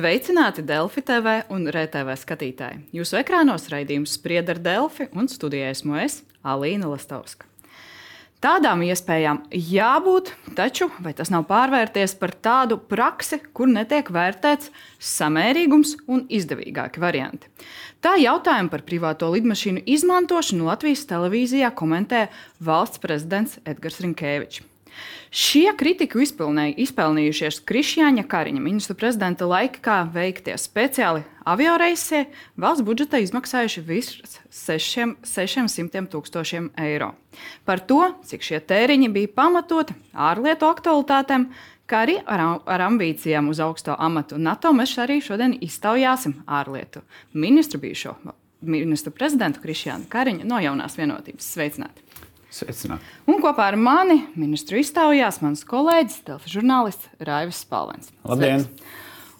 Sveicināti Delfi TV un RTV skatītāji. Jūsu ekrānos raidījums sprieda ar Delfi un studijā esmu es, Alīna Lastovska. Tādām iespējām jābūt, taču vai tas nav pārvērties par tādu praksi, kur netiek vērtēts samērīgums un izdevīgāki varianti? Tā jautājumu par privāto lidmašīnu izmantošanu Latvijas televīzijā komentē valsts prezidents Edgars Rinkēvičs. Šie kritiku izpelnījušies Krišjāņa Kariņa ministra prezidenta laikā veiktie speciāli avioreisi valsts budžetā izmaksājuši virs 600 tūkstošiem eiro. Par to, cik šie tēriņi bija pamatoti ārlietu aktualitātēm, kā arī ar, ar ambīcijām uz augsto amatu NATO, mēs arī šodien iztaujāsim ārlietu ministru bijušo ministru prezidentu Krišjānu Kariņu no jaunās vienotības. Sveicināti! Sveicināt. Un kopā ar mani ministru iztaujās mans kolēģis, žurnālists Raivis Spalvens. Labdien!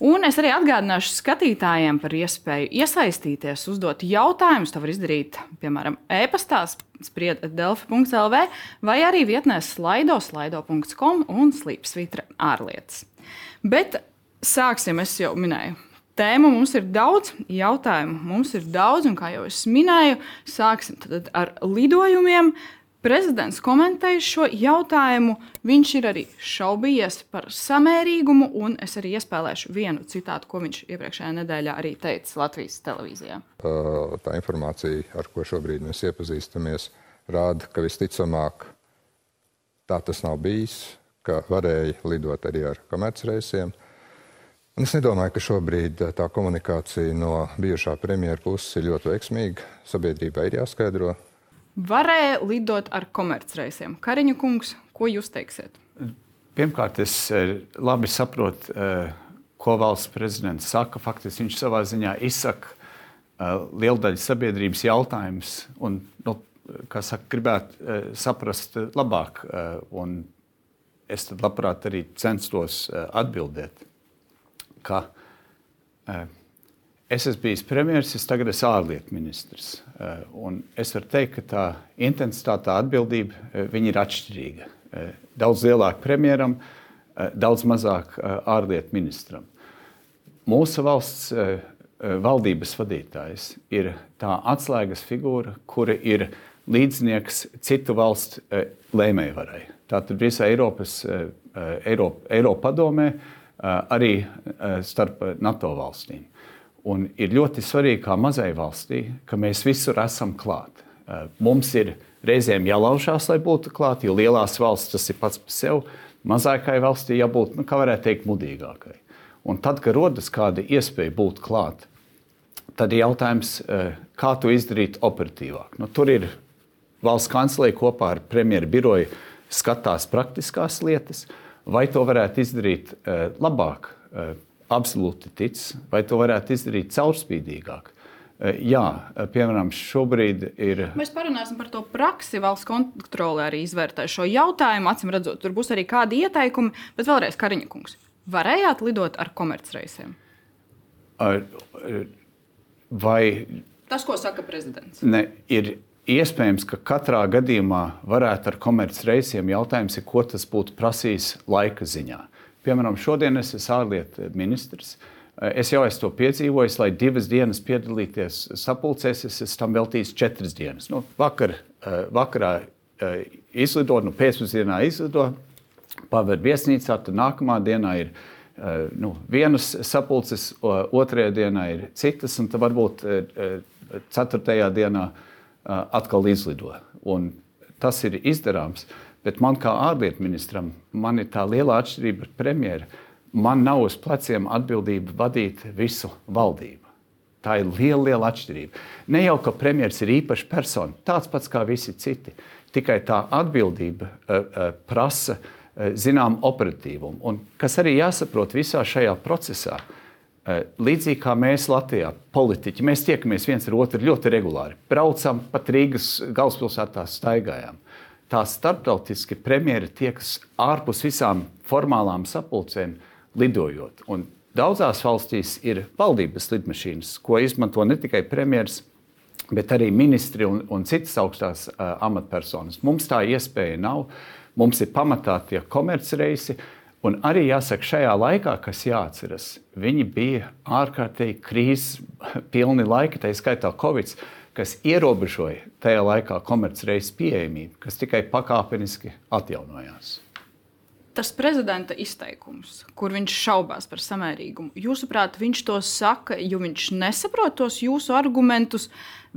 Un es arī atgādināšu skatītājiem par iespēju iesaistīties, uzdot jautājumus. To var izdarīt, piemēram, e-pastā, spriedzelfi.lv vai arī vietnē slaido, slaido.com un slīpsvītra ārlietas. Bet sāksim, es jau minēju. Tēmu mums ir daudz, jautājumu mums ir daudz, un kā jau es minēju, sāksim ar lidojumiem. Prezidents komentējis šo jautājumu. Viņš ir arī šaubījies par samērīgumu, un es arī iespēlēšu vienu citātu, ko viņš iepriekšējā nedēļā arī teica Latvijas televīzijā. Tā informācija, ar ko šobrīd mēs iepazīstamies, rāda, ka visticamāk tā tas nav bijis, ka varēja lidot arī ar komercreisiem. Un es nedomāju, ka šobrīd tā komunikācija no bijušā premjera puses ir ļoti veiksmīga. Sabiedrībai ir jāskaidro, varēja lidot ar komercreisiem. Kariņu kungs, ko jūs teiksiet? Pirmkārt, es eh, labi saprotu, eh, ko valsts prezidents saka. Faktiski viņš savā ziņā izsaka eh, lielu daļu sabiedrības jautājumus, un, nu, saka, gribētu saprast labāk. Un es tad labprāt arī censtos atbildēt, ka Es esmu bijis premjerministrs, tagad esmu ārlietu ministrs. Eh, un es varu teikt, ka tā intensitāte, tā atbildība eh, ir atšķirīga. Eh, daudz lielāka premjeram, daudz mazāk ārlietu ministram. Mūsu valsts valdības vadītājs ir tā atslēgas figūra, kura ir līdznieks citu valstu lēmējvarai. Tātad visā Eiropas, Eiropa, Eiropa padomē, arī starp NATO valstīm. Un ir ļoti svarīgi, kā mazai valstī, ka mēs visur esam klāt. Eh, mums ir reizēm jālaužās, lai būtu klāt, jo lielās valsts tas ir pats par sevi. Mazākai valstī jābūt, nu, kā varētu teikt, mudīgākai. Un tad, kad rodas kāda iespēja būt klāt, tad ir jautājums, eh, kā to izdarīt operatīvāk. Nu, tur ir valsts kanclere kopā ar premjeru biroju skatās praktiskās lietas, vai to varētu izdarīt eh, labāk absolūti tic, vai to varētu izdarīt caurspīdīgāk. Eh, jā, eh, piemēram, šobrīd ir. Mēs parunāsim par to praksi. Valsts kontrole arī izvērtē šo jautājumu. Acīm redzot, tur būs arī kādi ieteikumi. Bet vēlreiz, Kariņa kungs, varējāt lidot ar komercreisiem? Vai tas, ko saka prezidents? Ne, ir iespējams, ka katrā gadījumā varētu ar komercreisiem. Jautājums ir, ko tas būtu prasījis laika ziņā. Piemēram, šodien es esmu ārlietu ministrs. Es jau esmu to piedzīvojis, lai divas dienas piedalīties sapulcēs, es esmu tam veltījis četras dienas. Nu, vakar, eh, vakarā eh, izlido, nu, pēcpusdienā izlido, paver viesnīcā, tad nākamā dienā ir eh, nu, vienas sapulces, otrajā dienā ir citas, un tad varbūt ceturtajā dienā atkal izlido. Un tas ir izdarāms. Bet man kā ārlietu ministram, man ir tā liela atšķirība ar premjeru. Man nav uz pleciem atbildība vadīt visu valdību. Tā ir liela, liela atšķirība. Ne jau ka premjerministrs ir īpaša persona, tāds pats kā visi citi. Tikai tā atbildība uh, uh, prasa uh, zināmu operatīvumu. Un kas arī jāsaprot visā šajā procesā, uh, līdzīgi kā mēs Latvijā, politiķi, mēs tiekamies viens ar otru ļoti regulāri. Braucam pat Rīgas galvaspilsētā, staigājam tā starptautiski premjeri tiekas ārpus visām formālām sapulcēm, lidojot. Un daudzās valstīs ir valdības lidmašīnas, ko izmanto ne tikai premjerministrs, bet arī ministri un, un citas augstās uh, amatpersonas. Mums tā iespēja nav. Mums ir pamatā tie komercreisi. Un arī jāsaka, šajā laikā, kas jāatceras, viņi bija ārkārtīgi krīzes pilni laiki, tā skaitā Covid, kas ierobežoja tajā laikā komercreizes pieejamību, kas tikai pakāpeniski atjaunojās. Tas prezidenta izteikums, kur viņš šaubās par samērīgumu, jūsuprāt, viņš to saka, jo viņš nesaprot tos jūsu argumentus.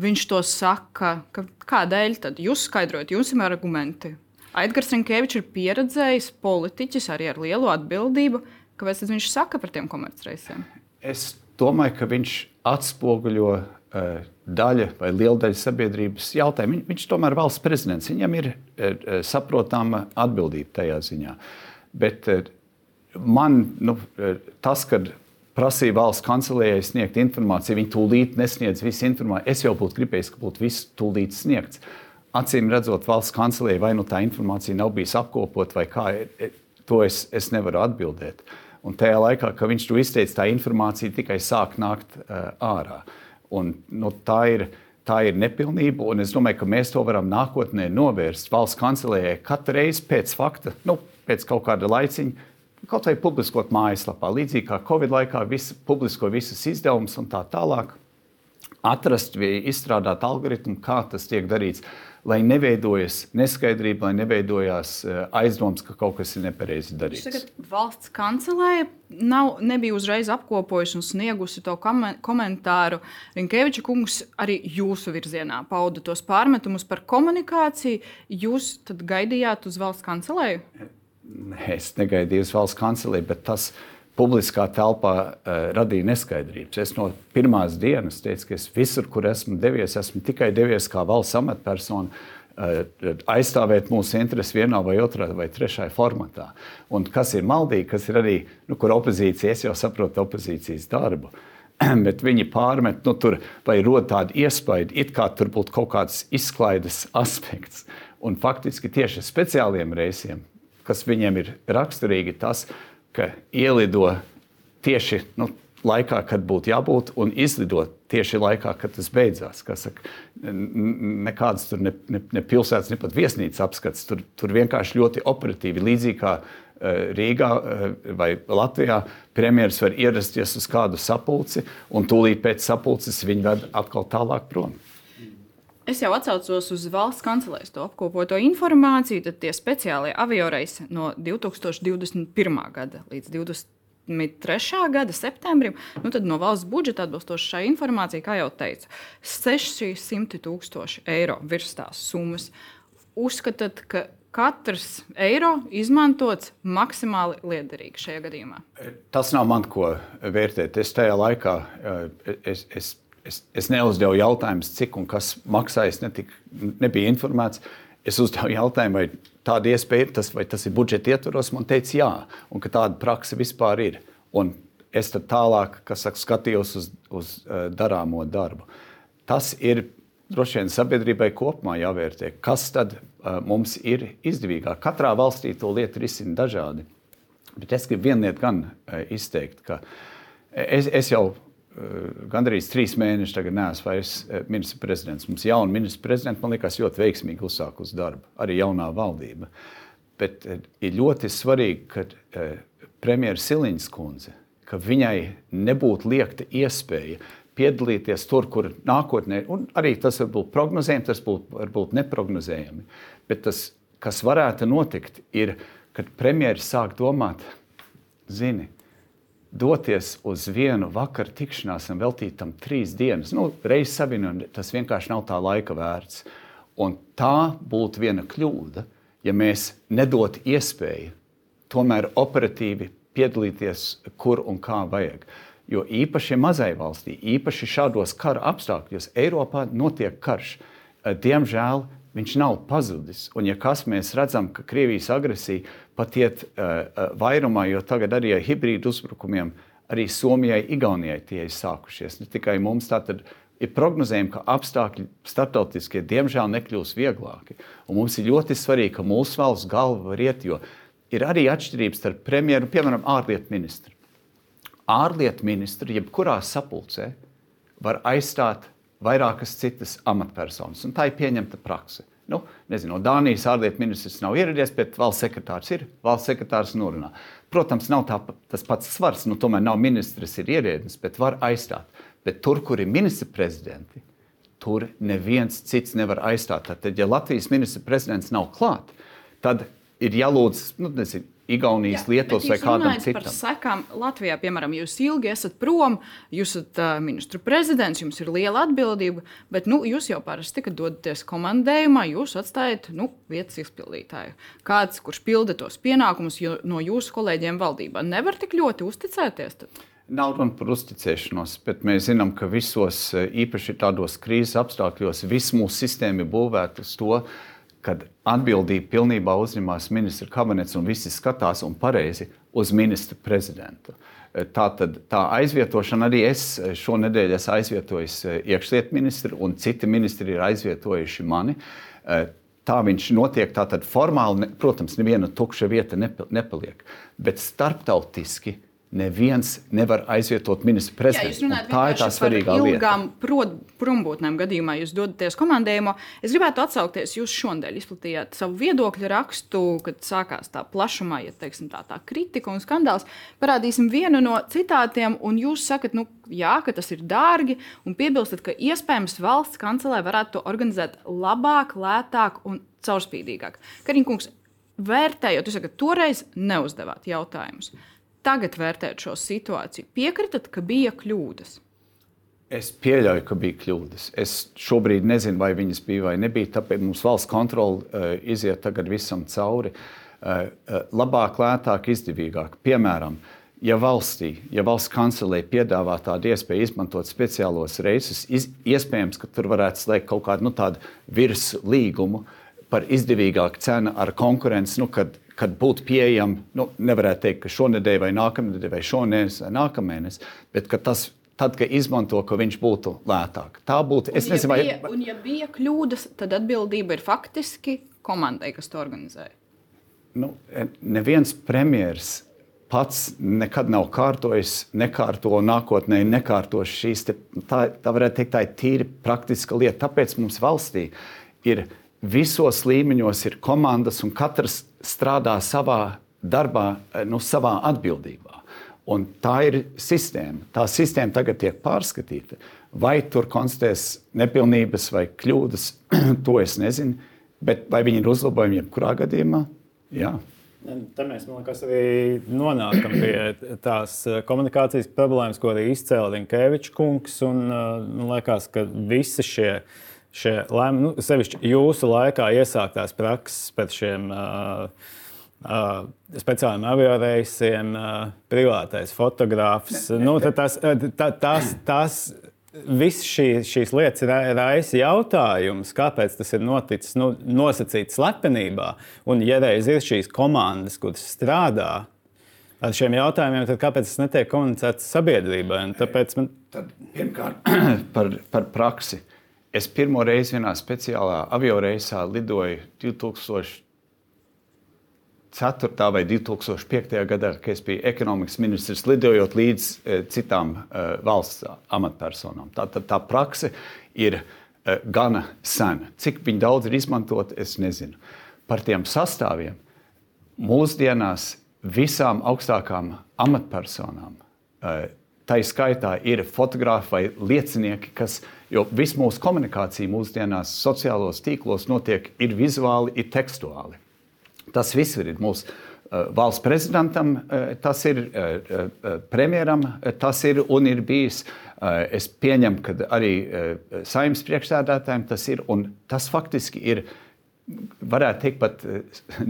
Viņš to saka, ka kādēļ tad jūs skaidrojat, jums ir argumenti, Aigars Rinkēvičs ir pieredzējis politiķis arī ar lielu atbildību. Kāpēc viņš saka par tiem komercreisiem? Es domāju, ka viņš atspoguļo uh, daļa vai liela daļa sabiedrības jautājumu. Viņ, viņš tomēr ir valsts prezidents. Viņam ir uh, saprotama atbildība tajā ziņā. Bet uh, man nu, tas, ka prasīja valsts kancelējai sniegt informāciju, viņi tūlīt nesniedz visu informāciju. Es jau būtu gribējis, ka būtu viss tūlīt sniegts. Uh, acīm redzot, valsts kancelē vai nu tā informācija nav bijusi apkopot, vai kā, e, e, to es, es nevaru atbildēt. Un tajā laikā, kad viņš to izteica, tā informācija tikai sāk nākt uh, ārā. Un, nu, tā, ir, tā ir nepilnība, un es domāju, ka mēs to varam nākotnē novērst. Valsts kancelējai katru reizi pēc fakta, nu, pēc kaut kāda laiciņa, kaut vai publiskot mājaslapā, līdzīgi kā Covid laikā, visi, publisko visas izdevumus un tā tālāk. Atrast vai izstrādāt algoritmu, kā tas tiek darīts lai neveidojas neskaidrība, lai neveidojās eh, aizdoms, ka kaut kas ir nepareizi darīts. Tagad valsts kancelēja nav, nebija uzreiz apkopojusi un sniegusi to komentāru. Rinkeviča kungs arī jūsu virzienā pauda tos pārmetumus par komunikāciju. Jūs tad gaidījāt uz valsts kancelēju? Nē, es negaidīju uz valsts kancelēju, bet tas ir publiskā telpā uh, radīja neskaidrības. Es no pirmās dienas teicu, ka es visur, kur esmu devies, esmu tikai devies kā valsts amatpersona. Uh, aizstāvēt mūsu intereses vienā vai otrā vai trešajā formatā. Un kas ir maldīgi, kas ir arī, nu, kur opozīcija, es jau saprotu opozīcijas darbu, bet viņi pārmet, nu, tur vai rod tādu iespaidu, it kā tur būtu kaut kāds izklaides aspekts. Un faktiski tieši speciāliem reisiem, kas viņiem ir raksturīgi, tas ir ka ielido tieši nu, laikā, kad būtu jābūt, un izlido tieši laikā, kad tas beidzās. Saka, nekādas tur ne, ne, ne pilsētas, ne pat viesnīcas apskats. Tur, tur vienkārši ļoti operatīvi, līdzīgi kā uh, Rīgā uh, vai Latvijā, premjerministrs var ierasties uz kādu sapulci, un tūlīt pēc sapulces viņi ved atkal tālāk prom. Es jau atcaucos uz valsts kancelēs to apkopoto informāciju, tad tie speciālie avioreisi no 2021. gada līdz 2023. gada septembrim, nu tad no valsts budžeta atbilstoši šai informācijai, kā jau teicu, 600 tūkstoši eiro virs tās summas. Uzskatāt, ka katrs eiro izmantots maksimāli liederīgi šajā gadījumā? Tas nav man ko vērtēt. Es tajā laikā eh, es, es Es, es neuzdevu jautājumus, cik un kas maksājas, netik, nebija informēts. Es uzdevu jautājumu, vai tāda iespēja ir, tas, vai tas ir budžeta ietvaros. Man teica, jā, un ka tāda praksa vispār ir. Un es tad tālāk saka, skatījos uz, uz uh, darāmo darbu. Tas ir droši vien sabiedrībai kopumā jāvērtē, kas tad uh, mums ir izdevīgāk. Katrā valstī to lietu risina dažādi. Bet es gribu vienu lietu gan uh, izteikt, ka es, es jau Eh, gandrīz trīs mēnešus tagad neesmu vairs eh, ministrs prezidents. Mums jauna ministra prezidenta, man liekas, ļoti veiksmīgi uzsākusi darbu, arī jaunā valdība. Bet eh, ir ļoti svarīgi, ka premjeras Siliņas kundze, ka viņai nebūtu liekta iespēja piedalīties tur, kur nākotnē, un arī tas var būt prognozējami, tas būtu varbūt neprognozējami. Bet tas, kas varētu notikt, ir, kad premjeras sāk domāt, zini, doties uz vienu vakaru tikšanās un veltīt tam trīs dienas. Nu, Reizes savienojumi tas vienkārši nav tā laika vērts. Un tā būtu viena kļūda, ja mēs nedotu iespēju tomēr operatīvi piedalīties, kur un kā vajag. Jo īpaši mazai valstī, īpaši šādos kara apstākļos, Eiropā notiek karš. Diemžēl viņš nav pazudis. Un, ja kas mēs redzam, ka Krievijas agresija pat iet uh, vairumā, jo tagad arī ar hibrīdu uzbrukumiem arī Somijai, Igaunijai tie ir sākušies. Ne tikai mums tātad ir prognozējumi, ka apstākļi starptautiskie diemžēl nekļūs vieglāki. Un mums ir ļoti svarīgi, ka mūsu valsts galva var iet, jo ir arī atšķirības starp premjeru un, piemēram, ārlietu ministru. Ārlietu ministri jebkurā sapulcē var aizstāt vairākas citas amatpersonas. Un tā ir pieņemta praksa. Nu, nezinu, Dānijas ārlietu ministrs nav ieradies, bet valsts sekretārs ir. Valsts sekretārs norunā. Protams, nav tā, tas pats svars, nu, tomēr nav ministrs, ir ierēdnis, bet var aizstāt. Bet tur, kur ir ministra prezidenti, tur neviens cits nevar aizstāt. Tad, ja Latvijas ministra prezidents nav klāt, tad ir jālūdz, nu, nezinu, Igaunijas, Lietuvas vai kādam citam. Par sekām Latvijā, piemēram, jūs ilgi esat prom, jūs esat uh, ministru prezidents, jums ir liela atbildība, bet nu, jūs jau parasti, kad dodaties komandējumā, jūs atstājat nu, vietas izpildītāju. Kāds, kurš pilda tos pienākumus no jūsu kolēģiem valdībā, nevar tik ļoti uzticēties. Tad? Nav runa par uzticēšanos, bet mēs zinām, ka visos, īpaši tādos krīzes apstākļos, viss mūsu sistēma ir būvēta uz to, kad atbildību pilnībā uzņemās ministra kabinets un visi skatās un pareizi uz ministra prezidentu. Tā, tad, tā aizvietošana arī es šonadēļ esmu aizvietojis eh, iekšlietu ministru, un citi ministri ir aizvietojuši mani. Eh, tā viņš notiek. Tātad formāli, protams, neviena tukša vieta nepaliek, bet starptautiski neviens nevar aizvietot ministru prezidentu. Tā ir tā svarīgā lieta. Ilgām prombūtnēm gadījumā jūs dodaties komandējumu. Es gribētu atsaukties, jūs šodien izplatījāt savu viedokļu rakstu, kad sākās tā plašumā, ja teiksim, tā, tā kritika un skandāls. Parādīsim vienu no citātiem, un jūs sakat, nu, jā, ka tas ir dārgi, un piebilstat, ka iespējams valsts kancelē varētu to organizēt labāk, lētāk un caurspīdīgāk. Kariņkungs, vērtējot, jūs sakat, toreiz neuzdevāt jautājumus tagad vērtējot šo situāciju, piekritat, ka bija kļūdas? Es pieļauju, ka bija kļūdas. Es šobrīd nezinu, vai viņas bija vai nebija. Tāpēc mums valsts kontrole uh, iziet tagad visam cauri. Uh, uh, labāk, lētāk, izdevīgāk. Piemēram, ja valstī, ja valsts kancelē piedāvā tādu iespēju izmantot speciālos reisus, iz, iespējams, ka tur varētu slēgt kaut kādu nu, virslīgumu par izdevīgāku cenu ar konkurenci, nu, kad kad būtu pieejama, nu, nevarētu teikt, ka šonadēļ vai nākamnedēļ vai šonadēļ vai nākamēnes, bet tas tad, kad izmanto, ka viņš būtu lētāk. Tā būtu. Es un, nezinu, ja bija, vai. Un, ja bija kļūdas, tad atbildība ir faktiski komandai, kas to organizēja. Nu, neviens premjerministrs pats nekad nav kārtojis, nekārto nākotnē, nekārtos šīs. Te, tā, tā varētu teikt, tā ir tīri praktiska lieta. Tāpēc mums valstī ir visos līmeņos ir komandas, un katrs strādā savā darbā, eh, nu, savā atbildībā. Un tā ir sistēma. Tā sistēma tagad tiek pārskatīta. Vai tur konstatēs nepilnības vai kļūdas, to es nezinu. Bet vai viņi ir uzlabojumi jebkurā gadījumā? Jā. Tad mēs liekas, arī nonākam pie tās eh, komunikācijas problēmas, ko arī izcēla Rinkevičs kungs. Un, man eh, liekas, ka visi šie uh, šie lēmumi, nu, sevišķi jūsu laikā iesāktās prakses pēc šiem uh, uh, speciāliem avioreisiem, uh, privātais fotogrāfs. Nu, tas, tā, tās, tās, Visas šī, šīs lietas raisa jautājums, kāpēc tas ir noticis nu, nosacīts slepenībā. Un, ja reiz ir šīs komandas, kuras strādā ar šiem jautājumiem, tad kāpēc tas netiek komunicēts sabiedrībai? Tāpēc man... Tad, pirmkārt, par, par praksi. Es pirmo reizi vienā speciālā avio reisā lidoju 2004. vai 2005. gadā, kad es biju ekonomikas ministrs, lidojot līdz e, citām e, valsts amatpersonām. Tā, tā, tā prakse ir e, gana sena. Cik daudz ir izmantot, es nezinu. Par tiem sastāviem mūsdienās visām augstākām amatpersonām. Tā izskaitā ir fotografi vai liecinieki, kas Jo viss mūsu komunikācija mūsdienās sociālos tīklos notiek ir vizuāli, ir tekstuāli. Tas viss ir mūsu uh, valsts prezidentam, uh, tas ir uh, premjeram, tas ir un ir bijis. Es pieņemu, ka arī saimnes priekšsēdētājiem tas ir, tas faktiski ir, varētu teikt, pat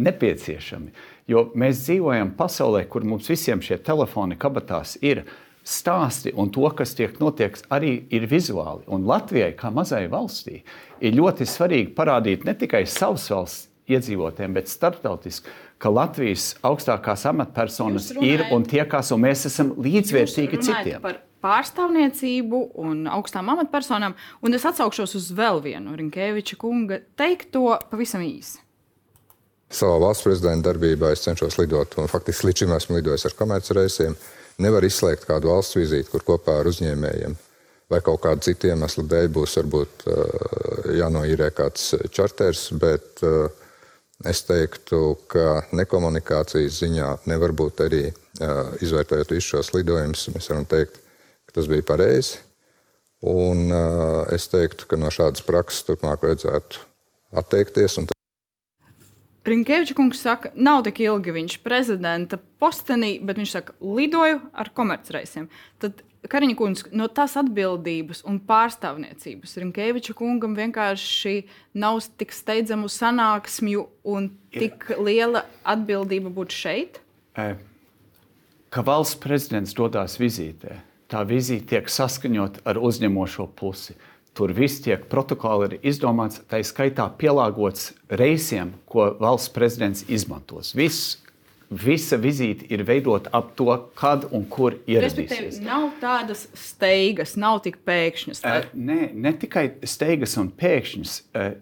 nepieciešami. Jo mēs dzīvojam pasaulē, kur mums visiem šie telefoni kabatās ir. Uh, stāsti un to, kas tiek notiek, arī ir vizuāli. Un Latvijai, kā mazai valstī, ir ļoti svarīgi parādīt ne tikai savas valsts iedzīvotājiem, bet starptautiski, ka Latvijas augstākās amatpersonas ir un tiekās, un mēs esam līdzvērtīgi citiem. Par pārstāvniecību un augstām amatpersonām, un es atsaukšos uz vēl vienu Rinkēviča kunga teikto pavisam īsi. Savā valsts prezidenta darbībā es cenšos lidot, un faktiski līdz šim esmu lidojis ar komercreisiem. reisiem nevar izslēgt kādu valsts vizīti, kur kopā ar uzņēmējiem vai kaut kāda cita iemesla dēļ būs varbūt jānoīrē kāds čarters, bet es teiktu, ka nekomunikācijas ziņā nevar būt arī izvērtējot visus šos lidojumus, mēs varam teikt, ka tas bija pareizi. Un es teiktu, ka no šādas prakses turpmāk vajadzētu atteikties. Rinkēviča kungs saka, nav tik ilgi viņš prezidenta postenī, bet viņš saka, lidoju ar komercreisiem. Tad Kariņa kungs, no tās atbildības un pārstāvniecības Rinkēviča kungam vienkārši nav tik steidzamu sanāksmju un tik liela atbildība būt šeit? Ka valsts prezidents dodas vizītē, tā vizīte tiek saskaņot ar uzņemošo pusi. Tur viss tiek protokoli izdomāts, tā skaitā pielāgots reisiem, ko valsts prezidents izmantos. Viss visa vizīte ir veidota ap to, kad un kur ieradīsies. Respektīvi, nav tādas steigas, nav tik pēkšņas. Tā... Uh, nē, ne tikai steigas un pēkšņas. Uh,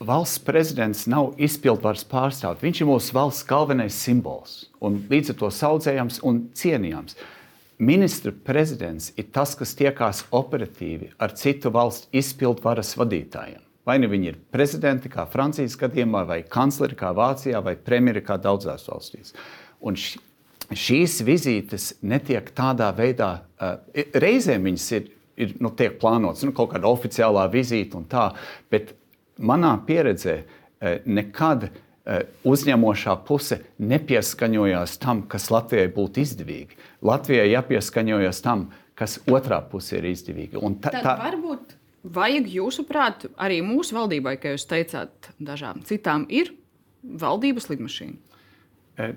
valsts prezidents nav izpildvaras pārstāvs. Viņš ir mūsu valsts galvenais simbols un līdz ar to saudzējams un cienījams. Ministra prezidents ir tas, kas tiekās operatīvi ar citu valstu izpildvaras vadītājiem. Vai nu viņi ir prezidenti, kā Francijas gadījumā, vai kancleri, kā Vācijā, vai premjeri, kā daudzās valstīs. Un šīs vizītes netiek tādā veidā, uh, reizēm viņas ir, ir nu, plānotas, nu, kaut kāda oficiālā vizīte un tā, bet manā pieredzē uh, nekad uh, uzņemošā puse nepieskaņojās tam, kas Latvijai būtu izdevīgi. Latvijai jāpieskaņojas tam, kas otrā pusē ir izdevīgi. Un tā, tā varbūt Vajag, jūsuprāt, arī mūsu valdībai, kā jūs teicāt, dažām citām ir valdības lidmašīna? E,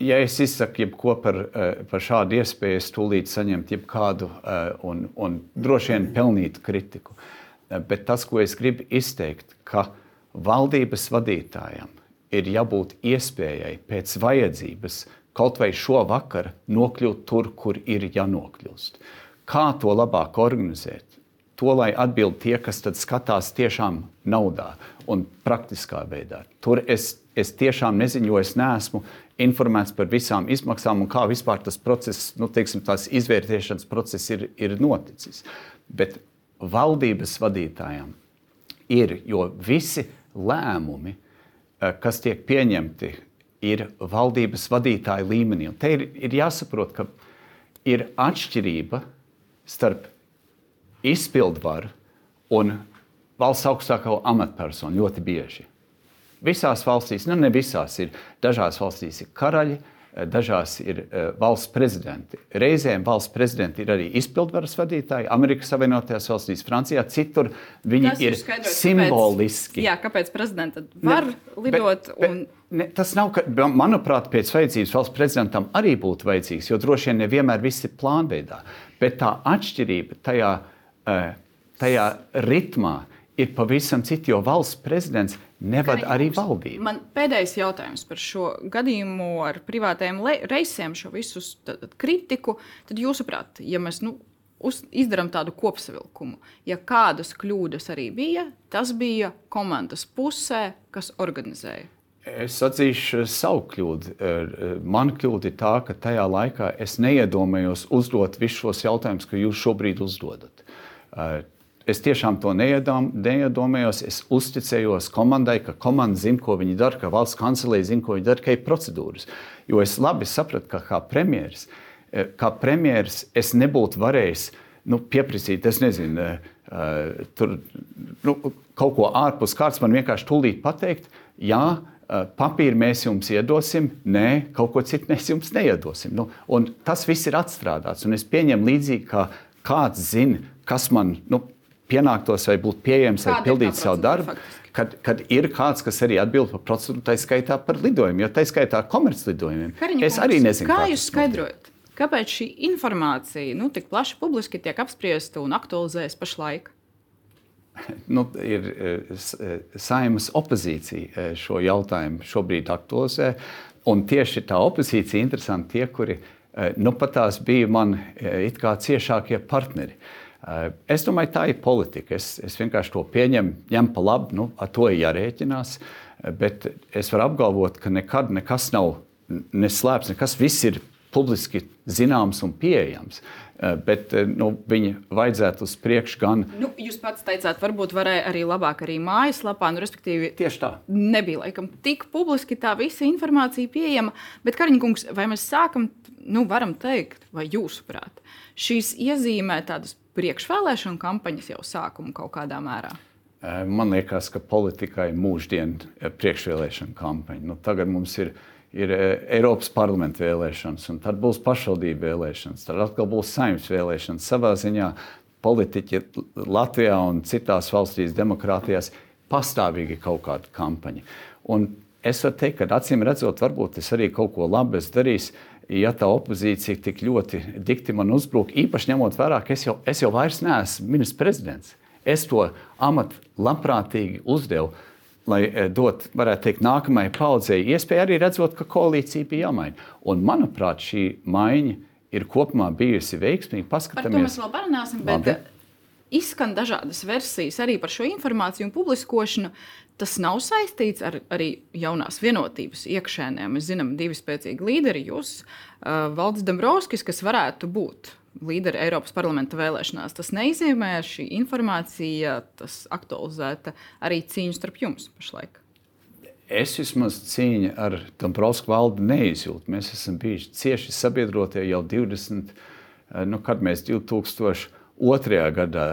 ja es izsaku jebko par, e, par šādu iespēju, es tūlīt saņemtu jebkādu un, un droši vien pelnītu kritiku. Bet tas, ko es gribu izteikt, ka valdības vadītājam ir jābūt iespējai pēc vajadzības kaut vai šo vakaru nokļūt tur, kur ir jānokļūst. Kā to labāk organizēt? to, lai atbild tie, kas skatās tiešām naudā un praktiskā veidā. Tur es, es tiešām nezinu, jo es neesmu informēts par visām izmaksām un kā vispār tas process, nu, teiksim, tās izvērtēšanas process ir, ir noticis. Bet valdības vadītājiem ir, jo visi lēmumi, kas tiek pieņemti, ir valdības vadītāja līmenī. Un te ir, ir jāsaprot, ka ir atšķirība starp izpildvaru un valsts augstāko amatpersonu ļoti bieži. Visās valstīs, nu ne visās, ir dažās valstīs ir karaļi, dažās ir uh, valsts prezidenti. Reizēm valsts prezidenti ir arī izpildvaras vadītāji. Amerikas Savienotajās valstīs, Francijā, citur viņi Tas ir simboliski. Kāpēc, jā, kāpēc prezidents var ne, lidot? Bet, un... bet, ne, tas nav, ka, manuprāt, pēc vajadzības valsts prezidentam arī būtu vajadzīgs, jo droši vien nevienmēr viss ir plānveidā. Bet tā atšķirība tajā ir tajā ritmā ir pavisam citi, jo valsts prezidents nevada arī valdību. Man pēdējais jautājums par šo gadījumu ar privātajiem reisiem, šo visu kritiku. Tad, jūsuprāt, ja mēs nu, uz, izdarām tādu kopsavilkumu, ja kādas kļūdas arī bija, tas bija komandas pusē, kas organizēja. Es atzīšu savu kļūdu. Mana kļūda ir tā, ka tajā laikā es neiedomājos uzdot visus šos jautājumus, ko jūs šobrīd uzdodat. Eh, es tiešām to neiedomājos. Es uzticējos komandai, ka komanda zina, ko viņi dara, ka valsts kancelēja zina, ko viņi dara, ka ir procedūras. Jo es labi sapratu, ka kā premjerministrs, eh, kā premjerministrs es nebūtu varējis nu, pieprasīt, es nezinu, uh, tur, nu, kaut ko ārpus kārtas, man vienkārši tūlīt pateikt, jā, papīru mēs jums iedosim, nē, kaut ko citu mēs jums neiedosim. Nu, tas viss ir atstrādāts, un es pieņemu līdzīgi, kā kāds zina, kas man nu, pienāktos vai būtu pieejams, lai pildītu savu darbu. Kad, kad ir kāds, kas arī atbild par procedūru, tā skaitā par lidojumiem, jo tā skaitā komerclidojumiem. Es arī nezinu, kā, kā jūs skaidrojat. Kāpēc šī informācija nu, tik plaši publiski tiek apspriesta un aktualizējas pašlaik? Nu, ir eh, eh, saimas opozīcija eh, šo jautājumu šobrīd aktualizē. Un tieši tā opozīcija ir interesanti tie, kuri nu, pat tās bija man it kā ciešākie partneri. Uh, es domāju, tā ir politika. Es, es vienkārši to pieņemu, ņemu pa labi, nu, ar to ir jārēķinās. Eh, bet es varu apgalvot, ka nekad nekas nav neslēpts, nekas viss ir publiski zināms un pieejams. Bet nu, viņi vajadzētu uz priekšu gan. Nu, jūs pats teicāt, varbūt varēja arī labāk arī mājaslapā, nu, respektīvi, tieši tā. Nebija laikam tik publiski tā visa informācija pieejama. Bet, Kariņkungs, vai mēs sākam, nu, varam teikt, vai jūsuprāt, šīs iezīmē tādas priekšvēlēšanu kampaņas jau sākumu kaut kādā mērā? Man liekas, ka politikai mūždien priekšvēlēšana kampaņa. Nu, tagad mums ir, ir Eiropas parlamenta vēlēšanas, un tad būs pašvaldību vēlēšanas, tad atkal būs saimnes vēlēšanas. Savā ziņā politiķi Latvijā un citās valstīs, demokrātijās, pastāvīgi kaut kāda kampaņa. Un es varu teikt, ka acīm redzot, varbūt es arī kaut ko labu darīšu ja tā opozīcija tik ļoti dikti man uzbrūk, īpaši ņemot vērā, ka es jau, es jau vairs neesmu ministrs prezidents. Es to amatu labprātīgi uzdevu, lai e, dot, varētu teikt, nākamajai paudzei iespēju arī redzot, ka koalīcija bija jāmaina. Un, manuprāt, šī maiņa ir kopumā bijusi veiksmīga. Paskatāmies, par to mēs vēl parunāsim. Bet... Labi izskan dažādas versijas arī par šo informāciju un publiskošanu. Tas nav saistīts ar arī jaunās vienotības iekšēnē. Mēs zinām, divi spēcīgi līderi, jūs, uh, Valdis Dombrovskis, kas varētu būt līderi Eiropas parlamenta vēlēšanās. Tas neizzīmē šī informācija, tas aktualizēta arī cīņu starp jums pašlaik. Es vismaz cīņu ar Dombrovskiju valdi neizjūtu. Mēs esam bijuši cieši sabiedrotie jau 20, nu, kad mēs 2000 otrajā gadā,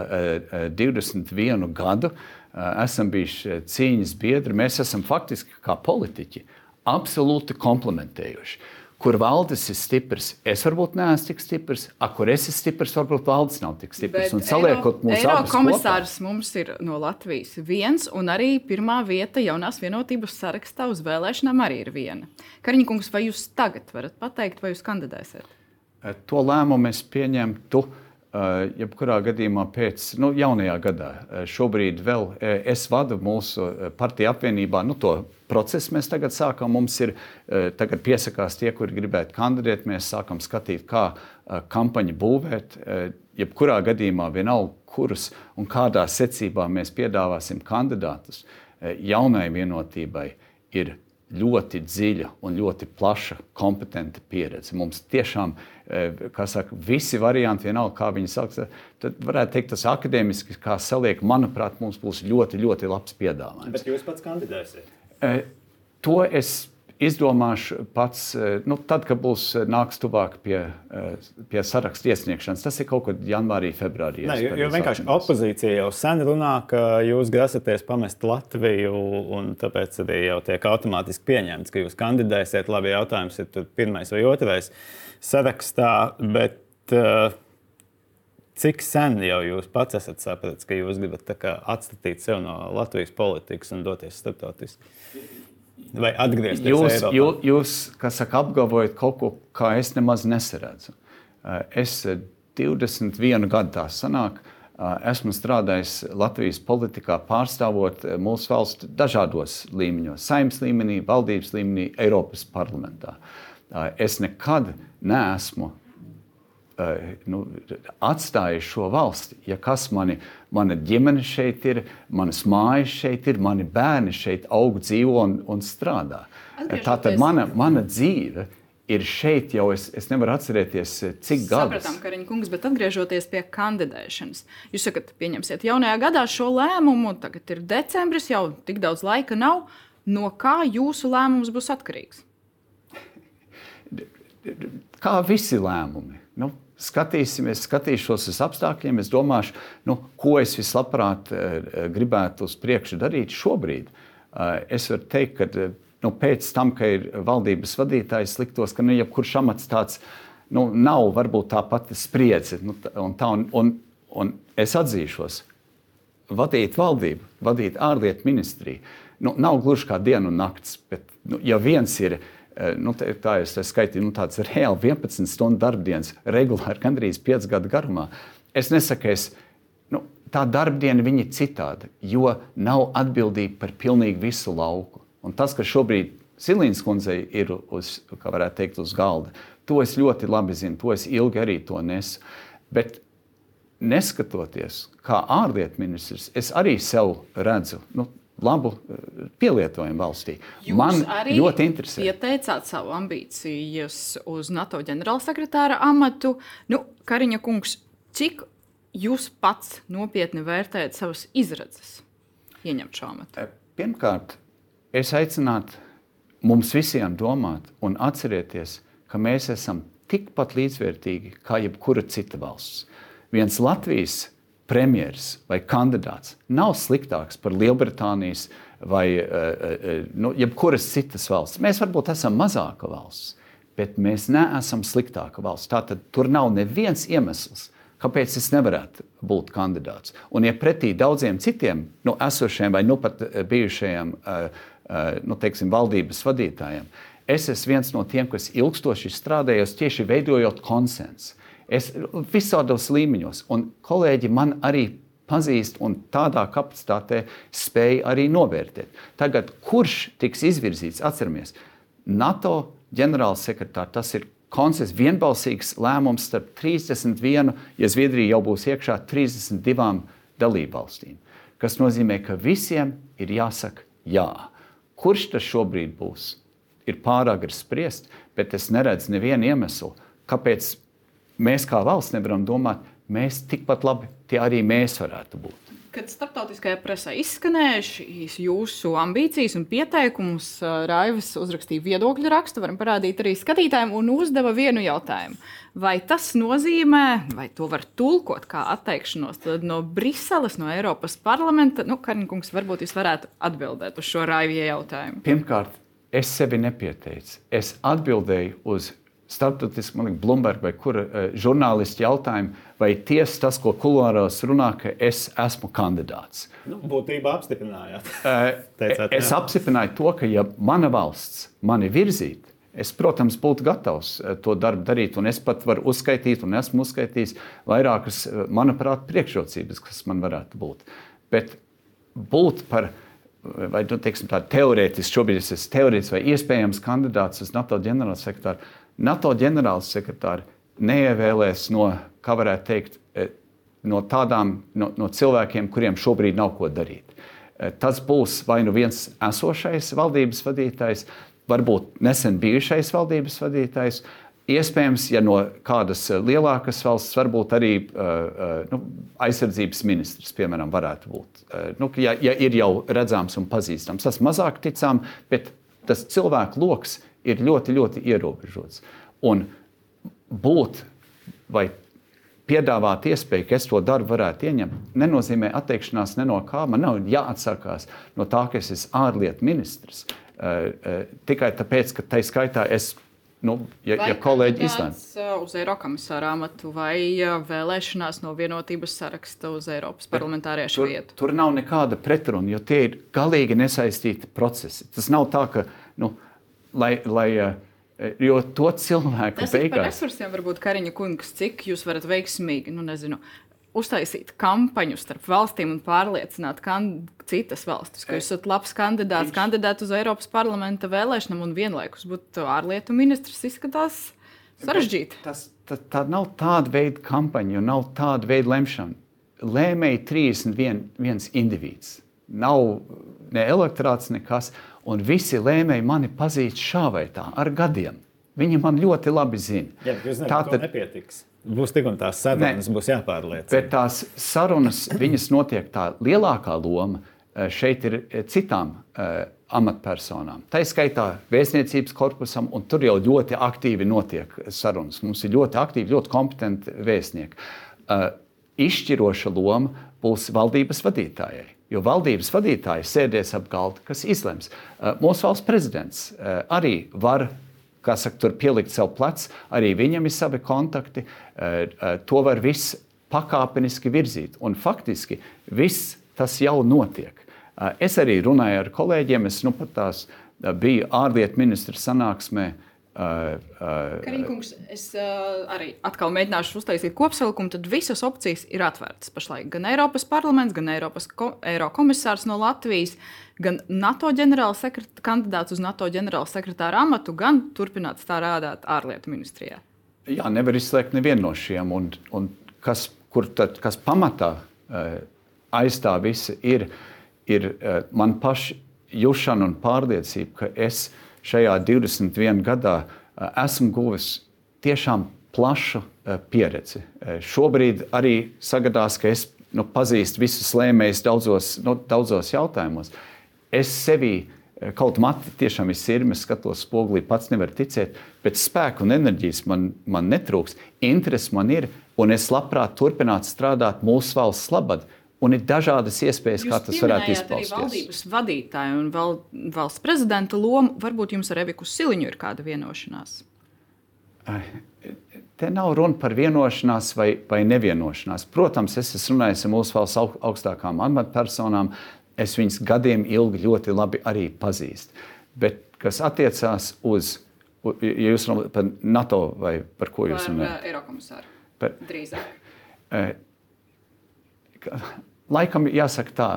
21 eh, gadu, eh, esam bijuši cīņas biedri. Mēs esam faktiski kā politiķi absolūti komplementējuši. Kur valdes ir stiprs, es varbūt neesmu tik stiprs, a, kur es esmu stiprs, varbūt valdes nav tik stiprs. Bet un saliekot mūsu komisārs kopā. mums ir no Latvijas viens, un arī pirmā vieta jaunās vienotības sarakstā uz vēlēšanām arī ir viena. Kariņkungs, vai jūs tagad varat pateikt, vai jūs kandidēsiet? Eh, to lēmumu es pieņemtu. Uh, Eh, jebkurā gadījumā pēc nu, jaunajā gadā. Eh, šobrīd vēl eh, es vadu mūsu partiju apvienībā. Nu, to procesu mēs tagad sākam. Mums ir tagad piesakās tie, kuri gribētu kandidēt. Mēs sākam skatīt, kā kampaņu būvēt. Jebkurā gadījumā vienalga, kurus un kādā secībā mēs piedāvāsim kandidātus jaunai vienotībai, ir ļoti dziļa un ļoti plaša kompetenta pieredze. Mums tiešām, e, kā saka, visi varianti, vienalga, kā viņi saka, tad varētu teikt, tas akadēmiski, kā saliek, manuprāt, mums būs ļoti, ļoti labs piedāvājums. Bet jūs pats kandidēsiet? E, to es izdomāšu pats, eh, nu, tad, kad būs eh, nāks tuvāk pie, eh, pie sarakstu iesniegšanas. Tas ir kaut kad janvārī, februārī. Nē, jo, jo vienkārši opozīcija jau sen runā, ka jūs grasaties pamest Latviju, un tāpēc arī jau tiek automātiski pieņemts, ka jūs kandidēsiet. Labi, jautājums ir pirmais vai otrais sarakstā. Bet, Cik sen jau jūs pats esat sapratis, ka jūs gribat atstatīt sevi no Latvijas politikas un doties starptautiski? Vai atgriezties jūs, Eiropā? Jūs, jūs kas saka, apgalvojat kaut ko, kā es nemaz nesaredzu. Eh, es 21 gadu tā sanāk, eh, esmu strādājis Latvijas politikā, pārstāvot eh, mūsu valstu dažādos līmeņos - saimnes līmenī, valdības līmenī, Eiropas parlamentā. Es nekad neesmu Eh, nu, atstāju šo valsti. Ja kas mani, mana ģimene šeit ir, manas mājas šeit ir, mani bērni šeit aug, dzīvo un, un strādā. Tā tad mana, mana dzīve ir šeit jau, es, es nevaru atcerēties, eh, cik gadus. Sapratām, Kariņa kungs, bet atgriežoties pie kandidēšanas. Jūs sakat, pieņemsiet jaunajā gadā šo lēmumu, tagad ir decembris, jau tik daudz laika nav. No kā jūsu lēmums būs atkarīgs? Kā visi lēmumi. Skatīsimies, skatīšos uz apstākļiem, es domāšu, nu, ko es vislabprāt eh, gribētu uz priekšu darīt šobrīd. Eh, es varu teikt, ka eh, nu, pēc tam, ka ir valdības vadītājs, liktos, ka nu, jebkurš amats tāds nu, nav varbūt tā pati spriedze. Nu, un tā, un, un, un es atzīšos, vadīt valdību, vadīt ārlietu ministriju. Nu, nav gluži kā diena un naktis, bet nu, ja viens ir Eh, nu, tā es skaitīju, nu, tāds reāli 11 stundu darbdienas, regulāri, gandrīz 5 gadu garumā. Es nesaku, es, nu, tā darbdiena ir citāda, jo nav atbildība par pilnīgi visu lauku. Un tas, kas šobrīd Silīnas kundzei ir uz, teikt, uz galda, to es ļoti labi zinu, to es ilgi arī to nesu. Bet neskatoties, kā ārlietu ministrs, es arī sev redzu nu, labu pielietojumu valstī. Jūs Man ļoti interesē. Ieteicāt savu ambīcijas uz NATO ģenerālsekretāra amatu. Nu, Kariņa kungs, cik jūs pats nopietni vērtējat savas izredzes ieņemt šo amatu? Pirmkārt, es aicinātu mums visiem domāt un atcerieties, ka mēs esam tikpat līdzvērtīgi kā jebkura cita valsts. Viens Latvijas premjerministrs vai kandidāts nav sliktāks par Lielbritānijas vai uh, nu, jebkuras citas valsts. Mēs varbūt esam mazāka valsts, bet mēs neesam sliktāka valsts. Tātad tur nav neviens iemesls, kāpēc es nevarētu būt kandidāts. Un, ja pretī daudziem citiem nu, esošiem vai nu pat bijušajiem nu, teiksim, valdības vadītājiem, es esmu viens no tiem, kas ilgstoši strādājos tieši veidojot konsensu. Es visādos līmeņos, un kolēģi man arī pazīst un tādā kapacitātē spēja arī novērtēt. Tagad, kurš tiks izvirzīts, atceramies, NATO ģenerālsekretārs, tas ir konsensus, vienbalsīgs lēmums starp 31, ja Zviedrija jau būs iekšā, 32 dalībvalstīm. Tas nozīmē, ka visiem ir jāsaka jā. Kurš tas šobrīd būs? Ir pārāk grūti spriest, bet es neredzu nevienu iemeslu, kāpēc mēs kā valsts nevaram domāt, mēs tikpat labi tie arī mēs varētu būt. Kad starptautiskajā presē izskanēja šīs jūsu ambīcijas un pieteikumus, Raivs uzrakstīja viedokļu rakstu, varam parādīt arī skatītājiem, un uzdeva vienu jautājumu. Vai tas nozīmē, vai to var tulkot kā atteikšanos no Briseles, no Eiropas parlamenta? Nu, Karņkungs, varbūt jūs varētu atbildēt uz šo Raivie jautājumu. Pirmkārt, es sevi nepieteicu. Es atbildēju uz starptautiski, man liekas, Bloomberg vai kura uh, žurnālisti jautājumu, vai tiesa tas, ko kuluāros runā, ka es esmu kandidāts. Nu, būtībā apstiprinājāt. uh, Teicāt, es jā. apstiprināju to, ka ja mana valsts mani virzītu, Es, protams, būtu gatavs to darbu darīt, un es pat varu uzskaitīt, un esmu uzskaitījis vairākas, manuprāt, priekšrocības, kas man varētu būt. Bet būt par, vai nu, teiksim, tādu teorētisku, šobrīd es esmu teorētisks vai iespējams kandidāts uz NATO ģenerālsekretāru, NATO ģenerālsekretāri neievēlēs no, kā varētu teikt, e, no tādām no, no cilvēkiem, kuriem šobrīd nav ko darīt. E, tas būs vai nu viens esošais valdības vadītājs, varbūt nesen bijušais valdības vadītājs. Iespējams, ja no kādas lielākas valsts, varbūt arī uh, nu, aizsardzības ministrs, piemēram, varētu būt. Nu, ja, ja ir jau redzams un pazīstams, tas mazāk ticām, bet tas cilvēku lokus ir ļoti, ļoti ierobežots. Un būt vai piedāvāt iespēju, ka es to darbu varētu ieņemt, nenozīmē atteikšanās ne no kā. Man nav jāatsakās no tā, ka es esmu ārlietu ministrs. Uh, uh, tikai tāpēc, ka tai skaitā es nu, ja, vai ja kolēģi izlēma. Uz Eiropas amatu vai vēlēšanās no vienotības saraksta uz Eiropas parlamentāriešu tur, vietu? Tur nav nekāda pretruna, jo tie ir galīgi nesaistīti procesi. Tas nav tā, ka nu, lai, lai eh, Jo to cilvēku Tas beigās. Par resursiem varbūt Kariņa kungs, cik jūs varat veiksmīgi, nu nezinu, uztaisīt kampaņu starp valstīm un pārliecināt citas valstis, ka jūs esat labs kandidāts, Viņš... kandidāts uz Eiropas parlamenta vēlēšanām un vienlaikus būt ārlietu ministrs izskatās sarežģīti. Tas, tā, tā nav tāda veida kampaņa, jo nav tāda veida lemšana. Lēmēji 31 indivīds. Nav ne elektorāts, nekas. Un visi lēmēji mani pazīst šā vai tā, ar gadiem. Viņi man ļoti labi zina. Jā, tā tad nepietiks. Būs tik un tās sarunas, ne, būs jāpārliecina. Bet tās sarunas, viņas notiek tā lielākā loma eh, šeit ir eh, citām uh, amatpersonām. Tā ir skaitā vēstniecības korpusam, un tur jau ļoti aktīvi notiek sarunas. Mums ir ļoti aktīvi, ļoti kompetenti vēstnieki. Uh, izšķiroša loma būs valdības vadītājai. Jo valdības vadītāji sēdēs ap galda, kas izlems. Uh, mūsu valsts prezidents uh, arī var saka, tur pielikt sev plecu, arī viņam ir savi kontakti. Uh, to var viss pakāpeniski virzīt. Un faktiski viss tas jau notiek. Es arī runāju ar kolēģiem, es nu pat tās biju ārlietu ministra sanāksmē uh, Uh, uh, Karīkungs, es uh, arī atkal mēģināšu uztaisīt kopsavilkumu. Tad visas opcijas ir atvērtas pašlaik. Gan Eiropas parlaments, gan Eiropas ko, Eiro komisārs no Latvijas, gan NATO kandidāts uz NATO ģenerālsekretāra amatu, gan turpināt strādāt ārlietu ministrijā. Jā, nevar izslēgt nevienu no šiem. Un, un kas, tad, kas pamatā uh, aiz tā visa ir, ir uh, man paša jušana un pārliecība, ka es šajā 21 gadā uh, esmu guvis tiešām plašu uh, pieredzi. Uh, šobrīd arī sagadās, ka es nu, pazīstu visus lēmējus daudzos, nu, daudzos jautājumos. Es sevī kaut mati tiešām ir sirmi, skatos spogulī, pats nevar ticēt, bet spēku un enerģijas man, man netrūks. Interesi man ir, un es labprāt turpinātu strādāt mūsu valsts labad. Un ir dažādas iespējas, Jūs kā tas varētu izpausties. Arī valdības vadītāja un val, valsts prezidenta loma. Varbūt jums ar Eviku Siliņu ir kāda vienošanās? Te nav runa par vienošanās vai, vai nevienošanās. Protams, es esmu runājis ar mūsu valsts augstākām amatpersonām. Es viņus gadiem ilgi ļoti labi arī pazīstu. Bet kas attiecās uz, ja jūs runājat par NATO vai par ko jūs runājat? Par Eirokomisāru. Par, Drīzāk. Laikam jāsaka tā,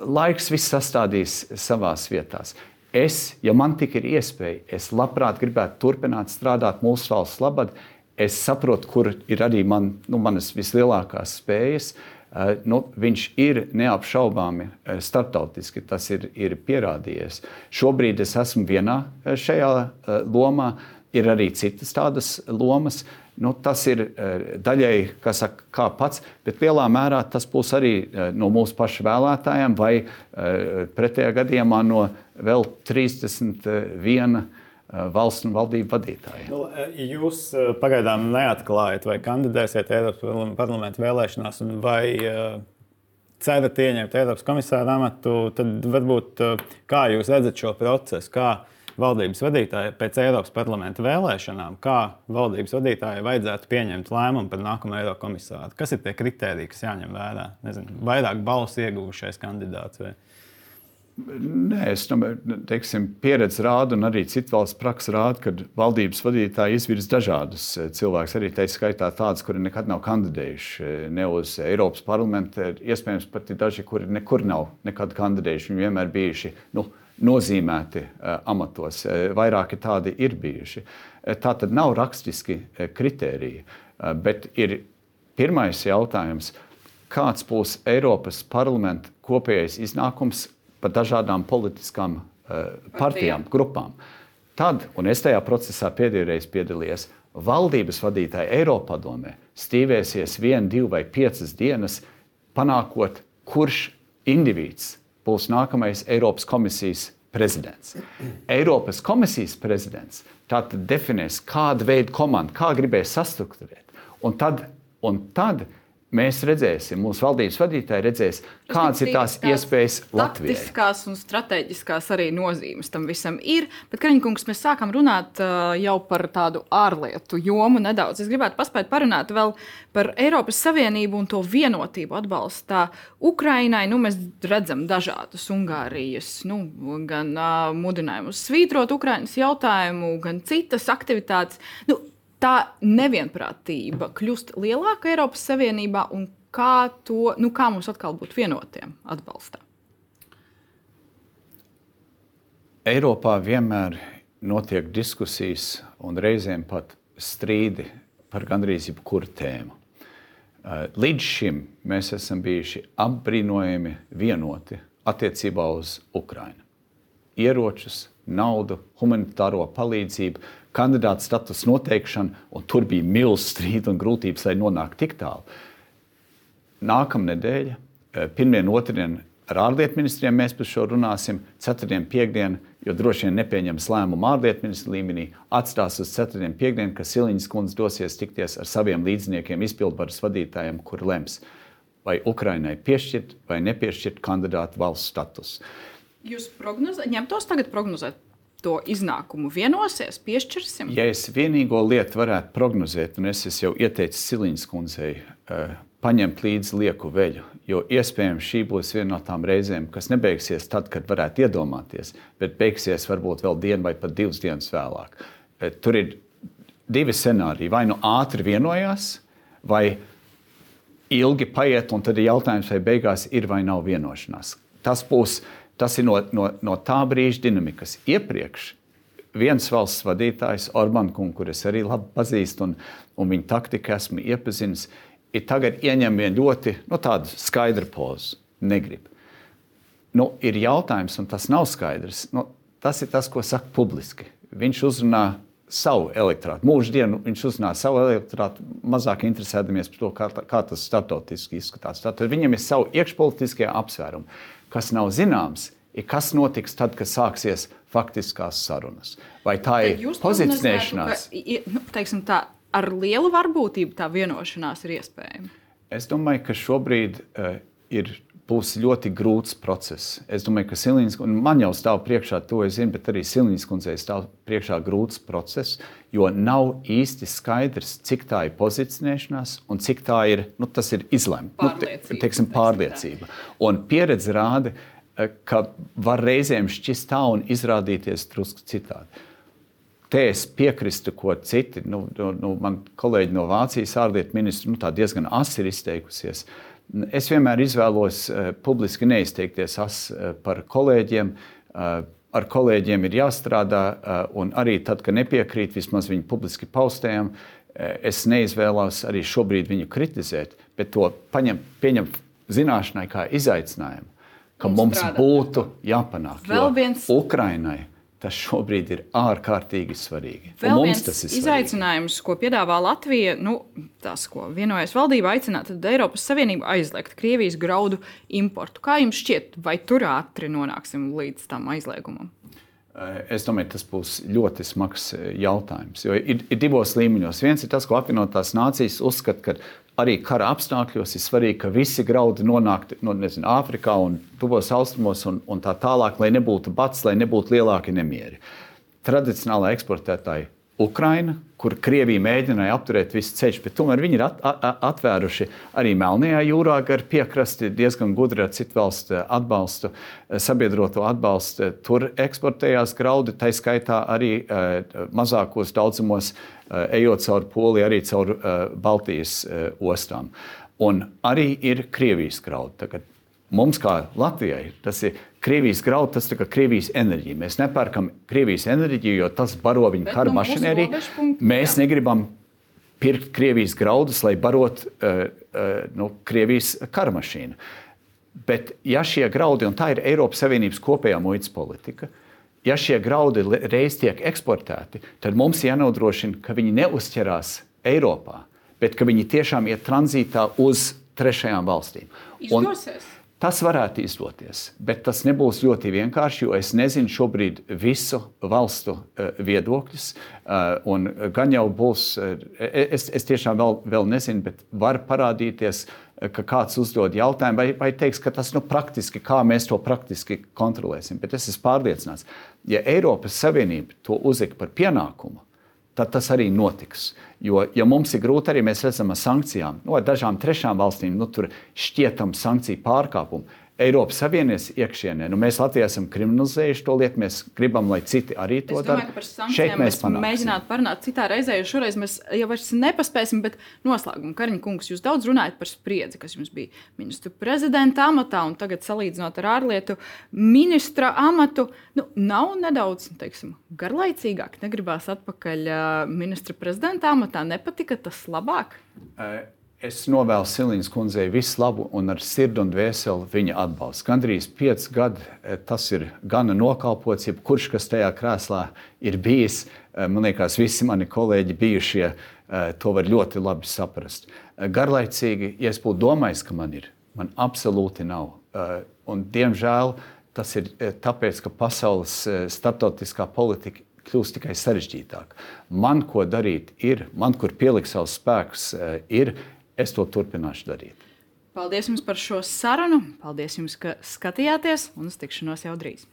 laiks viss sastādīs savās vietās. Es, ja man tik ir iespēja, es labprāt gribētu turpināt strādāt mūsu valsts labad. Es saprotu, kur ir arī man, nu, manas vislielākās spējas. Uh, nu, viņš ir neapšaubāmi uh, starptautiski, tas ir, ir pierādījies. Šobrīd es esmu vienā uh, šajā lomā, ir arī citas tādas lomas. Nu, tas ir eh, daļēji saka, kā pats, bet lielā mērā tas būs arī eh, no mūsu pašu vēlētājiem, vai eh, pretējā gadījumā no vēl 31 valsts un valdību vadītājiem. Nu, jūs pagaidām neatklājat, vai kandidēsiet Eiropas parlamenta vēlēšanās, vai cerat ieņemt Eiropas komisāra amatu. Tad varbūt kā jūs redzat šo procesu? Kā valdības vadītāji pēc Eiropas parlamenta vēlēšanām, kā valdības vadītājai vajadzētu pieņemt lēmumu par nākamo Eiropas komisāru. Kas ir tie kriteriji, kas jāņem vērā? Nezinu, vairāk balsu ieguvušais kandidāts. Vai? Nē, es domāju, ka pieredze rāda, un arī citu valstu praksa rāda, ka valdības vadītāji izvirza dažādus eh, cilvēkus. Arī tā skaitā tādus, kuri nekad nav kandidējuši eh, ne uz Eiropas parlamentu. Iespējams, pat daži, kuri nekur nav nekad kandidējuši. Viņi vienmēr bijuši nu, nozīmēti eh, amatos. Eh, vairāki tādi ir bijuši. Eh, tā tad nav rakstiski kritēriji, bet ir pirmais jautājums, kāds būs Eiropas parlamenta kopējais iznākums par dažādām politiskām partijām, grupām. Tad, un es tajā procesā pēdējo reizi piedalījos, valdības vadītāji Eiropadomē stīvēsies vienu, divu vai piecas dienas, panākot, kurš indivīds būs nākamais Eiropas komisijas prezidents. Eiropas komisijas prezidents tātad definēs, kādu veidu komandu, kā gribēs sastruktūrēt. Un tad, un tad mēs redzēsim, mūsu valdības vadītāji redzēs, kādas ir tās iespējas Latvijai. Taktiskās un strateģiskās arī nozīmes tam visam ir. Bet, Kariņkungs, mēs sākam runāt uh, jau par tādu ārlietu jomu nedaudz. Es gribētu paspēt parunāt vēl par Eiropas Savienību un to vienotību atbalstā Ukrainai. Nu, mēs redzam dažādus Ungārijas, nu, gan uh, mudinājumus svītrot Ukrainas jautājumu, gan citas aktivitātes. Nu, tā nevienprātība kļūst lielāka Eiropas Savienībā un kā, to, nu, kā mums atkal būt vienotiem atbalstā? Eiropā vienmēr notiek diskusijas un reizēm pat strīdi par gandrīz jebkuru tēmu. Eh, līdz šim mēs esam bijuši apbrīnojami vienoti attiecībā uz Ukrajinu. Ieročus, naudu, humanitāro palīdzību, kandidāta status noteikšanu, un tur bija milzīgs strīds un grūtības, lai nonāktu tik tālu. Nākamā nedēļa, eh, pirmdien, otrdien ar ārlietu ministriem mēs par šo runāsim, ceturtdien, piekdien, jo droši vien nepieņems lēmumu ārlietu ministru līmenī, atstās uz ceturtdienu, piekdienu, ka Siliņas kundze dosies tikties ar saviem līdziniekiem, izpildvaras vadītājiem, kur lems, vai Ukrainai piešķirt vai nepiešķirt kandidātu valsts statusu. Jūs prognozē, ņemtos tagad prognozēt to iznākumu vienosies, piešķirsim? Ja es vienīgo lietu varētu prognozēt, un es jau ieteicu Siliņas kundzei uh, paņemt līdzi lieku veļu, jo iespējams šī būs viena no tām reizēm, kas nebeigsies tad, kad varētu iedomāties, bet beigsies varbūt vēl dienu vai pat divas dienas vēlāk. Uh, tur ir divi scenāriji. Vai nu ātri vienojās, vai ilgi paiet, un tad ir jautājums, vai beigās ir vai nav vienošanās. Tas būs Tas ir no, no, no tā brīža dinamikas. Iepriekš viens valsts vadītājs, Orbāns, kurus arī labi pazīstu un, un viņa taktiku esmu iepazinis, ir tagad ieņem vienu ļoti nu, skaidru pozu. Negrib. nu, ir jautājums, un tas nav skaidrs. Nu, tas ir tas, ko saka publiski. Viņš uzrunā savu elektorātu. Mūždienu viņš uzrunā savu elektorātu, mazāk interesēdamies par to, kā, kā tas starptautiski izskatās. Tātad viņam ir savi iekšpolitiskie apsvērumi. Kas nav zināms, ir kas notiks tad, kad sāksies faktiskās sarunas. Vai tā ir pozicionēšanās? Ka, nu, teiksim, tā, ar lielu varbūtību tā vienošanās ir iespējama. Es domāju, ka šobrīd uh, ir būs ļoti grūts process. Es domāju, ka Silīnas kundze, man jau stāv priekšā, to es zinu, bet arī Silīnas kundzei stāv priekšā grūts process, jo nav īsti skaidrs, cik tā ir pozicionēšanās un cik tā ir, nu, tas ir izlemts. Nu, te, teiksim, pārliecība. Un pieredze rāda, eh, ka var reizēm šķist tā un izrādīties drusku citādi. Te es piekrītu, ko citi, nu, nu, man kolēģi no Vācijas ārlietu ministra, nu, diezgan asi ir izteikusies. Uh, Es vienmēr izvēlos uh, publiski neizteikties uh, par kolēģiem. Uh, ar kolēģiem ir jāstrādā, un arī tad, kad nepiekrīt vismaz viņu publiski paustējām, es neizvēlos arī šobrīd viņu kritizēt, bet to paņem, pieņem zināšanai kā izaicinājumu, ka mums, mums būtu jāpanāk. Vēl viens Ukrainai Tas šobrīd ir ārkārtīgi svarīgi. Vēl viens izaicinājums, ko piedāvā Latvija, nu, tas, ko vienojas valdība, aicināt Eiropas Savienību aizliegt Krievijas graudu importu. Kā jums šķiet, vai tur ātri nonāksim līdz tam aizliegumam? Eh, es domāju, tas būs ļoti smags eh, jautājums. Jo ir, ir divos līmeņos. Viens ir tas, ko apvienotās nācijas uzskata, ka arī kara apstākļos ir svarīgi, ka visi graudi nonāktu no, nezinu, Āfrikā un tuvos austrumos un, un tā tālāk, lai nebūtu bats, lai nebūtu lielāki nemieri. Tradicionālā eksportētāja Ukraina, kur Krievija mēģināja apturēt visu ceļu, bet tomēr viņi ir at, at, atvēruši arī Melnajā jūrā gar piekrasti diezgan gudri ar citu valstu atbalstu, sabiedroto atbalstu. Tur eksportējās graudi, tā skaitā arī uh, mazākos daudzumos, uh, ejot cauri Poliju, arī caur uh, Baltijas ostām. Un arī ir Krievijas graudi. Tagad Mums, kā Latvijai, tas ir Krievijas grauds, tas ir Krievijas enerģija. Mēs nepērkam Krievijas enerģiju, jo tas baro viņu kara no mašinēriju. Mēs jā. negribam pirkt Krievijas graudus, lai barotu uh, uh, nu, Krievijas kara mašīnu. Bet, ja šie graudi, un tā ir Eiropas Savienības kopējā muitas politika, ja šie graudi reiz tiek eksportēti, tad mums jānodrošina, ka viņi neuzķerās Eiropā, bet ka viņi tiešām iet tranzītā uz trešajām valstīm. Izdosies. Un, Tas varētu izdoties, bet tas nebūs ļoti vienkārši, jo es nezinu šobrīd visu valstu uh, viedokļus. Uh, gan jau būs, uh, es, es tiešām vēl, vēl nezinu, bet var parādīties, ka kāds uzdod jautājumu, vai, vai teiks, ka tas nu, praktiski, kā mēs to praktiski kontrolēsim. Bet es esmu pārliecināts, ja Eiropas Savienība to uzlika par pienākumu, tad tas arī notiks. Jo, ja mums ir grūti, arī mēs redzam ar sankcijām, no nu, dažām trešām valstīm, nu, tur šķietam sankciju pārkāpumu. Eiropas Savienības iekšienē. Nu, mēs Latvijā esam kriminalizējuši to lietu, mēs gribam, lai citi arī to dara. Šeit mēs, mēs mēģinām parunāt citā reizē, jo šoreiz mēs jau vairs nepaspēsim, bet noslēgumā, Kariņa kungs, jūs daudz runājat par spriedzi, kas jums bija ministru prezidenta amatā un tagad salīdzinot ar ārlietu ministra amatu. Nu, nav nedaudz, teiksim, garlaicīgāk, negribās atpakaļ ministra prezidenta amatā, nepatika tas labāk? Uh. Es novēlu Silīnas kundzei visu labu un ar sirdi un dvēseli viņa atbalstu. Gandrīz pieci gadi eh, tas ir gana nokalpots, jebkurš, kas tajā krēslā ir bijis. Eh, man liekas, visi mani kolēģi bijušie eh, to var ļoti labi saprast. Garlaicīgi, ja es būtu domājis, ka man ir, man absolūti nav. Un, diemžēl tas ir tāpēc, ka pasaules starptautiskā politika kļūst tikai sarežģītāka. Man, ko darīt, ir, man, kur pielikt savus spēkus, ir es to turpināšu darīt. Paldies jums par šo sarunu. Paldies jums, ka skatījāties un uz tikšanos jau drīz.